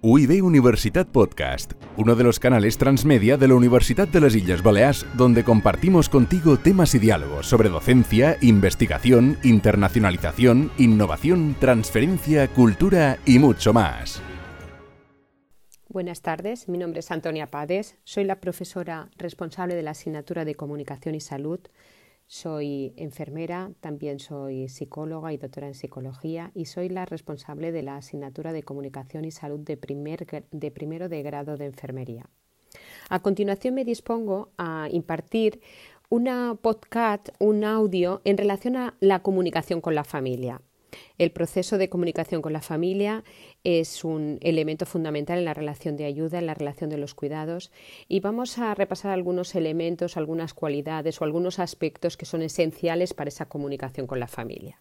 UIB Universitat Podcast, uno de los canales transmedia de la Universidad de las Islas Baleares, donde compartimos contigo temas y diálogos sobre docencia, investigación, internacionalización, innovación, transferencia, cultura y mucho más. Buenas tardes, mi nombre es Antonia Pades, soy la profesora responsable de la asignatura de Comunicación y Salud soy enfermera, también soy psicóloga y doctora en psicología y soy la responsable de la asignatura de Comunicación y Salud de, de primero de grado de enfermería. A continuación me dispongo a impartir una podcast, un audio en relación a la comunicación con la familia. El proceso de comunicación con la familia es un elemento fundamental en la relación de ayuda, en la relación de los cuidados y vamos a repasar algunos elementos, algunas cualidades o algunos aspectos que son esenciales para esa comunicación con la familia.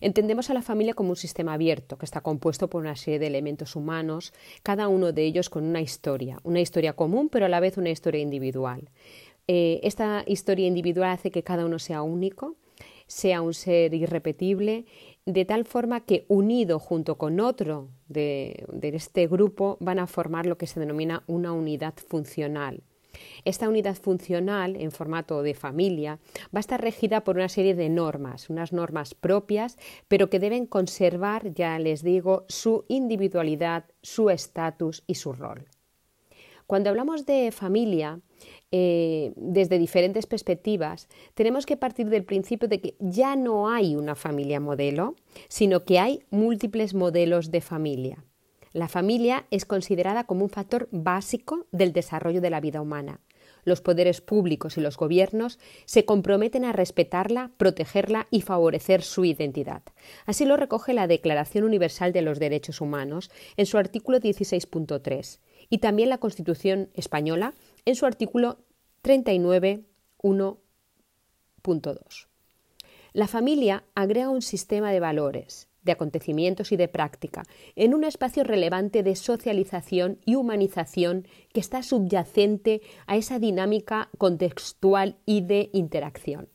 Entendemos a la familia como un sistema abierto que está compuesto por una serie de elementos humanos, cada uno de ellos con una historia, una historia común pero a la vez una historia individual. Eh, esta historia individual hace que cada uno sea único, sea un ser irrepetible de tal forma que unido junto con otro de, este grupo van a formar lo que se denomina una unidad funcional. Esta unidad funcional en formato de familia va a estar regida por una serie de normas, unas normas propias, pero que deben conservar, ya les digo, su individualidad, su estatus y su rol. Cuando hablamos de familia, eh, desde diferentes perspectivas, tenemos que partir del principio de que ya no hay una familia modelo, sino que hay múltiples modelos de familia. La familia es considerada como un factor básico del desarrollo de la vida humana. Los poderes públicos y los gobiernos se comprometen a respetarla, protegerla y favorecer su identidad. Así lo recoge la Declaración Universal de los Derechos Humanos en su artículo 16.3 y también la Constitución española en su artículo 39.1.2. La familia agrega un sistema de valores, de acontecimientos y de práctica en un espacio relevante de socialización y humanización que está subyacente a esa dinámica contextual y de interacción.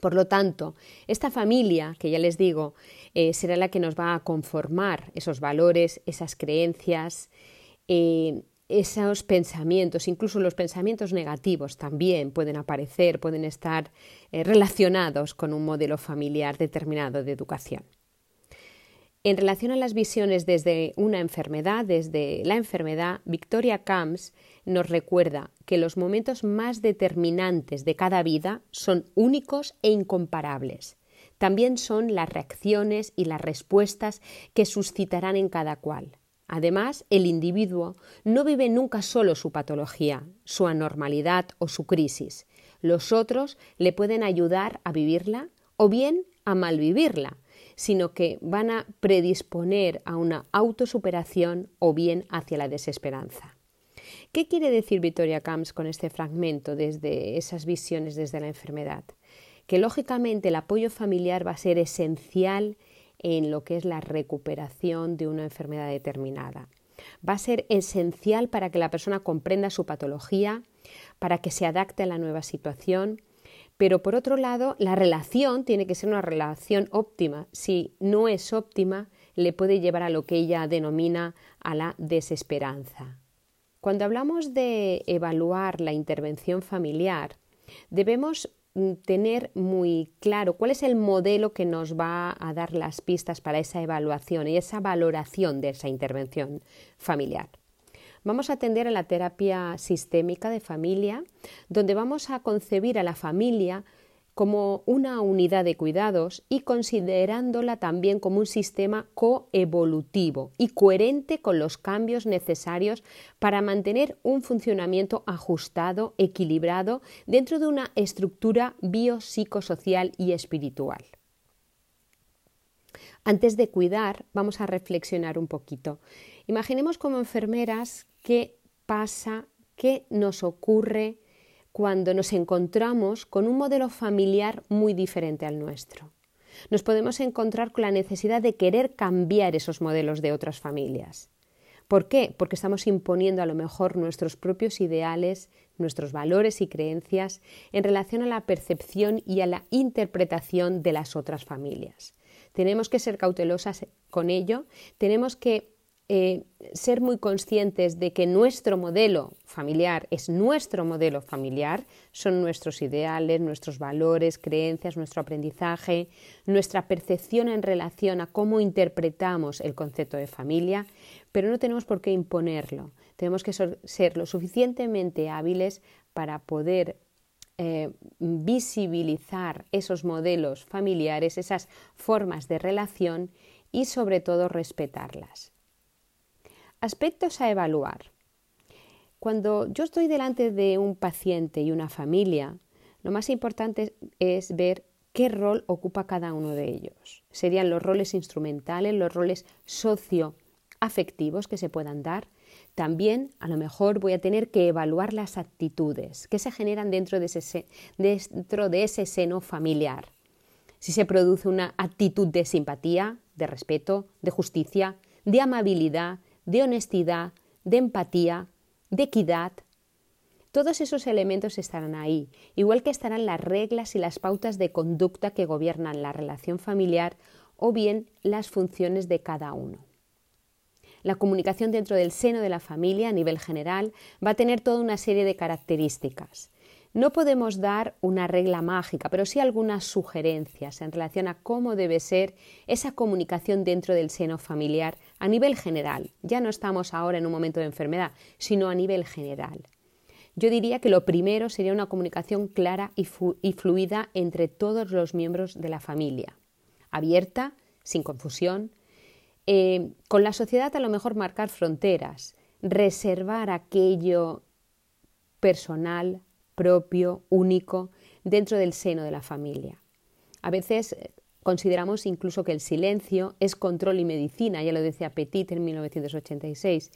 Por lo tanto, esta familia, que ya les digo, eh, será la que nos va a conformar esos valores, esas creencias, eh, esos pensamientos, incluso los pensamientos negativos también pueden aparecer, pueden estar eh, relacionados con un modelo familiar determinado de educación. En relación a las visiones desde una enfermedad, desde la enfermedad, Victoria Camps nos recuerda que los momentos más determinantes de cada vida son únicos e incomparables. También son las reacciones y las respuestas que suscitarán en cada cual. Además, el individuo no vive nunca solo su patología, su anormalidad o su crisis. Los otros le pueden ayudar a vivirla o bien a malvivirla, sino que van a predisponer a una autosuperación o bien hacia la desesperanza. ¿Qué quiere decir Victoria Camps con este fragmento desde esas visiones desde la enfermedad? Que lógicamente el apoyo familiar va a ser esencial en lo que es la recuperación de una enfermedad determinada. Va a ser esencial para que la persona comprenda su patología, para que se adapte a la nueva situación, pero por otro lado, la relación tiene que ser una relación óptima. Si no es óptima, le puede llevar a lo que ella denomina a la desesperanza. Cuando hablamos de evaluar la intervención familiar, debemos tener muy claro cuál es el modelo que nos va a dar las pistas para esa evaluación y esa valoración de esa intervención familiar. Vamos a atender a la terapia sistémica de familia, donde vamos a concebir a la familia como una unidad de cuidados y considerándola también como un sistema coevolutivo y coherente con los cambios necesarios para mantener un funcionamiento ajustado, equilibrado dentro de una estructura biopsicosocial y espiritual. Antes de cuidar, vamos a reflexionar un poquito. Imaginemos como enfermeras qué pasa, qué nos ocurre cuando nos encontramos con un modelo familiar muy diferente al nuestro. Nos podemos encontrar con la necesidad de querer cambiar esos modelos de otras familias. ¿Por qué? Porque estamos imponiendo a lo mejor nuestros propios ideales, nuestros valores y creencias en relación a la percepción y a la interpretación de las otras familias. Tenemos que ser cautelosas con ello, tenemos que eh, ser muy conscientes de que nuestro modelo familiar es nuestro modelo familiar, son nuestros ideales, nuestros valores, creencias, nuestro aprendizaje, nuestra percepción en relación a cómo interpretamos el concepto de familia, pero no tenemos por qué imponerlo. Tenemos que ser lo suficientemente hábiles para poder eh, visibilizar esos modelos familiares, esas formas de relación y sobre todo respetarlas. Aspectos a evaluar. Cuando yo estoy delante de un paciente y una familia, lo más importante es ver qué rol ocupa cada uno de ellos. Serían los roles instrumentales, los roles socioafectivos que se puedan dar. También a lo mejor voy a tener que evaluar las actitudes que se generan dentro de ese, dentro de ese seno familiar. Si se produce una actitud de simpatía, de respeto, de justicia, de amabilidad, de honestidad, de empatía, de equidad. Todos esos elementos estarán ahí, igual que estarán las reglas y las pautas de conducta que gobiernan la relación familiar o bien las funciones de cada uno. La comunicación dentro del seno de la familia a nivel general va a tener toda una serie de características. No podemos dar una regla mágica, pero sí algunas sugerencias en relación a cómo debe ser esa comunicación dentro del seno familiar a nivel general. Ya no estamos ahora en un momento de enfermedad, sino a nivel general. Yo diría que lo primero sería una comunicación clara y, fluida entre todos los miembros de la familia, abierta, sin confusión. Eh, con la sociedad a lo mejor marcar fronteras, reservar aquello personal, propio, único, dentro del seno de la familia. A veces eh, consideramos incluso que el silencio es control y medicina, ya lo decía Petit en 1986.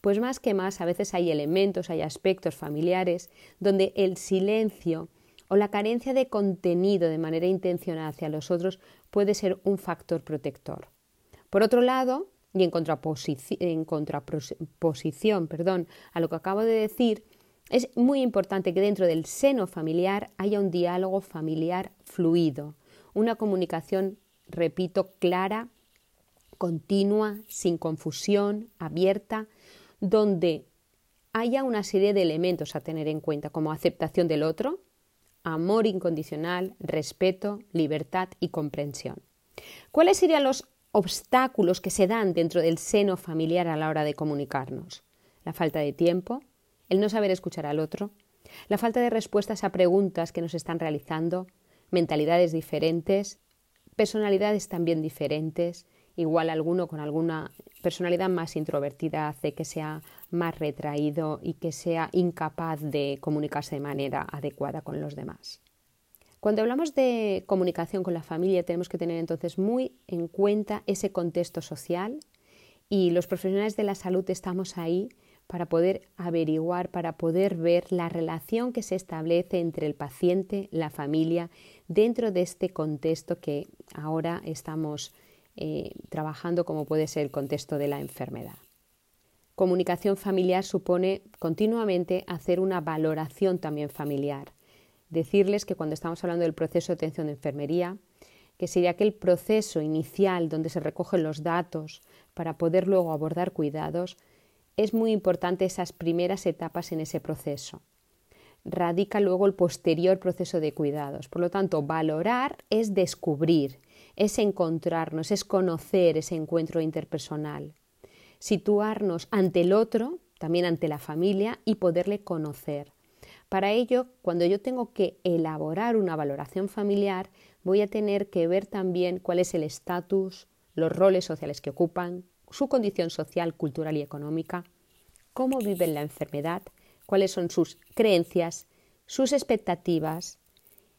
Pues más que más, a veces hay elementos, hay aspectos familiares donde el silencio o la carencia de contenido de manera intencional hacia los otros puede ser un factor protector. Por otro lado, y en, en contraposición perdón, a lo que acabo de decir, es muy importante que dentro del seno familiar haya un diálogo familiar fluido, una comunicación, repito, clara, continua, sin confusión, abierta, donde haya una serie de elementos a tener en cuenta, como aceptación del otro, amor incondicional, respeto, libertad y comprensión. ¿Cuáles serían los obstáculos que se dan dentro del seno familiar a la hora de comunicarnos? La falta de tiempo, el no saber escuchar al otro, la falta de respuestas a preguntas que nos están realizando, mentalidades diferentes, personalidades también diferentes, igual alguno con alguna personalidad más introvertida hace que sea más retraído y que sea incapaz de comunicarse de manera adecuada con los demás. Cuando hablamos de comunicación con la familia tenemos que tener entonces muy en cuenta ese contexto social y los profesionales de la salud estamos ahí para poder averiguar, para poder ver la relación que se establece entre el paciente, la familia, dentro de este contexto que ahora estamos eh, trabajando como puede ser el contexto de la enfermedad. Comunicación familiar supone continuamente hacer una valoración también familiar. Decirles que cuando estamos hablando del proceso de atención de enfermería, que sería aquel proceso inicial donde se recogen los datos para poder luego abordar cuidados, es muy importante esas primeras etapas en ese proceso. Radica luego el posterior proceso de cuidados. Por lo tanto, valorar es descubrir, es encontrarnos, es conocer ese encuentro interpersonal. Situarnos ante el otro, también ante la familia y poderle conocer. Para ello, cuando yo tengo que elaborar una valoración familiar, voy a tener que ver también cuál es el estatus, los roles sociales que ocupan, su condición social, cultural y económica, cómo viven la enfermedad, cuáles son sus creencias, sus expectativas,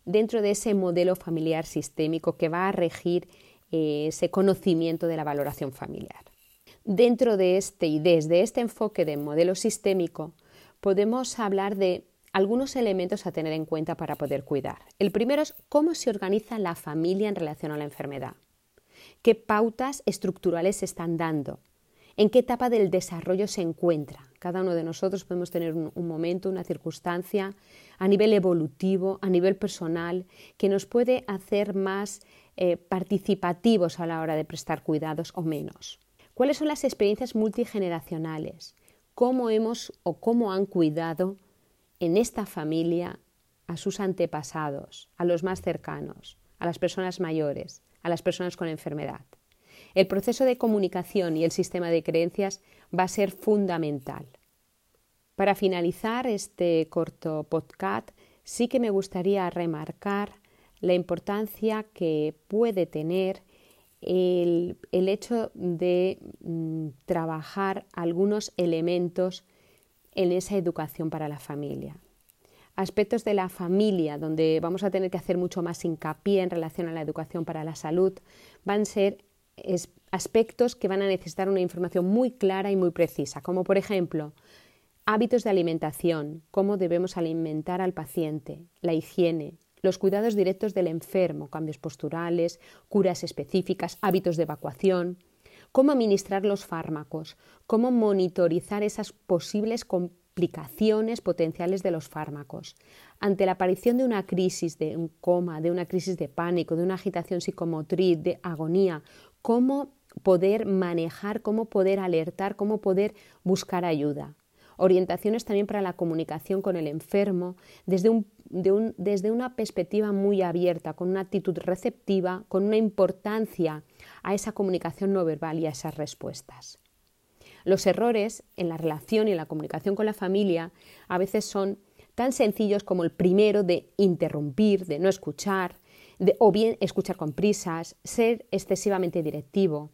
dentro de ese modelo familiar sistémico que va a regir eh, ese conocimiento de la valoración familiar. Dentro de este y desde este enfoque de modelo sistémico, podemos hablar de algunos elementos a tener en cuenta para poder cuidar. El primero es cómo se organiza la familia en relación a la enfermedad qué pautas estructurales se están dando, en qué etapa del desarrollo se encuentra. Cada uno de nosotros podemos tener un, momento, una circunstancia a nivel evolutivo, a nivel personal, que nos puede hacer más eh, participativos a la hora de prestar cuidados o menos. ¿Cuáles son las experiencias multigeneracionales? ¿Cómo hemos o cómo han cuidado en esta familia a sus antepasados, a los más cercanos, a las personas mayores, a las personas con enfermedad? El proceso de comunicación y el sistema de creencias va a ser fundamental. Para finalizar este corto podcast, sí que me gustaría remarcar la importancia que puede tener el, hecho de mm, trabajar algunos elementos en esa educación para la familia. Aspectos de la familia donde vamos a tener que hacer mucho más hincapié en relación a la educación para la salud van a ser aspectos que van a necesitar una información muy clara y muy precisa, como por ejemplo hábitos de alimentación, cómo debemos alimentar al paciente, la higiene, los cuidados directos del enfermo, cambios posturales, curas específicas, hábitos de evacuación, cómo administrar los fármacos, cómo monitorizar esas posibles potenciales de los fármacos. Ante la aparición de una crisis de un coma, de una crisis de pánico, de una agitación psicomotriz, de agonía, cómo poder manejar, cómo poder alertar, cómo poder buscar ayuda. Orientaciones también para la comunicación con el enfermo desde, desde una perspectiva muy abierta, con una actitud receptiva, con una importancia a esa comunicación no verbal y a esas respuestas. Los errores en la relación y en la comunicación con la familia a veces son tan sencillos como el primero de interrumpir, de no escuchar, o bien escuchar con prisas, ser excesivamente directivo.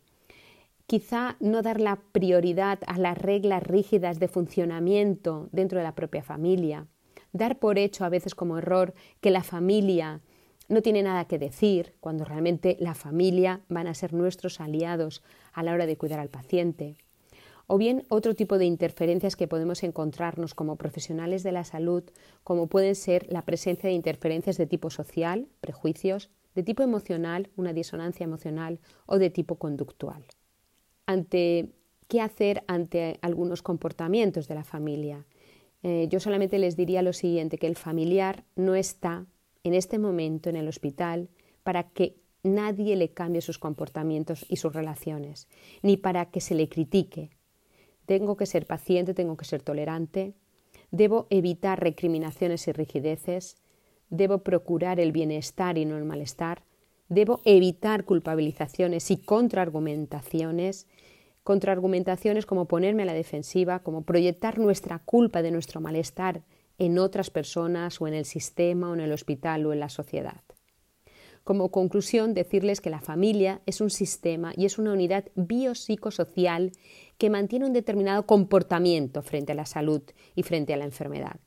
Quizá no dar la prioridad a las reglas rígidas de funcionamiento dentro de la propia familia. Dar por hecho a veces como error que la familia no tiene nada que decir, cuando realmente la familia van a ser nuestros aliados a la hora de cuidar al paciente. O bien otro tipo de interferencias que podemos encontrarnos como profesionales de la salud, como pueden ser la presencia de interferencias de tipo social, prejuicios, de tipo emocional, una disonancia emocional o de tipo conductual. Ante qué hacer ante algunos comportamientos de la familia. Eh, yo solamente les diría lo siguiente, que el familiar no está en este momento en el hospital para que nadie le cambie sus comportamientos y sus relaciones, ni para que se le critique, tengo que ser paciente, tengo que ser tolerante, debo evitar recriminaciones y rigideces, debo procurar el bienestar y no el malestar, debo evitar culpabilizaciones y contraargumentaciones, contraargumentaciones como ponerme a la defensiva, como proyectar nuestra culpa de nuestro malestar en otras personas o en el sistema o en el hospital o en la sociedad. Como conclusión, decirles que la familia es un sistema y es una unidad biopsicosocial que mantiene un determinado comportamiento frente a la salud y frente a la enfermedad.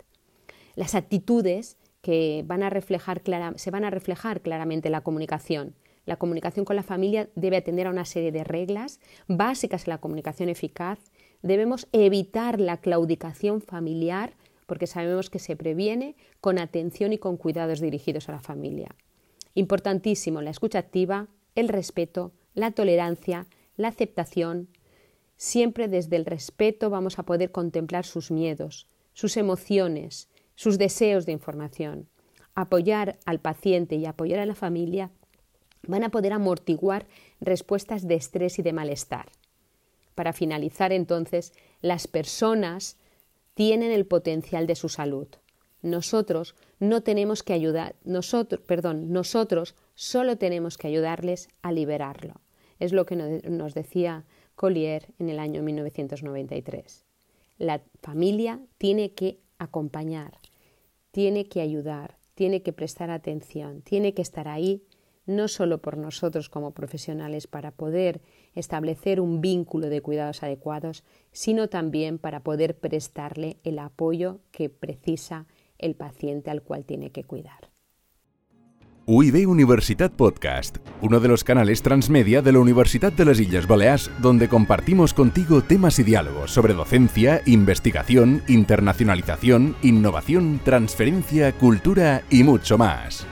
Las actitudes que van a reflejar se van a reflejar claramente en la comunicación. La comunicación con la familia debe atender a una serie de reglas básicas en la comunicación eficaz. Debemos evitar la claudicación familiar porque sabemos que se previene con atención y con cuidados dirigidos a la familia. Importantísimo la escucha activa, el respeto, la tolerancia, la aceptación, Siempre desde el respeto vamos a poder contemplar sus miedos, sus emociones, sus deseos de información. Apoyar al paciente y apoyar a la familia van a poder amortiguar respuestas de estrés y de malestar. Para finalizar, entonces, las personas tienen el potencial de su salud. Nosotros no tenemos que ayudar, nosotros, perdón, nosotros solo tenemos que ayudarles a liberarlo. Es lo que nos decía Collier en el año 1993. La familia tiene que acompañar, tiene que ayudar, tiene que prestar atención, tiene que estar ahí no solo por nosotros como profesionales para poder establecer un vínculo de cuidados adecuados, sino también para poder prestarle el apoyo que precisa el paciente al cual tiene que cuidar. UIB Universitat Podcast, uno de los canales transmedia de la Universidad de las Islas Baleares, donde compartimos contigo temas y diálogos sobre docencia, investigación, internacionalización, innovación, transferencia, cultura y mucho más.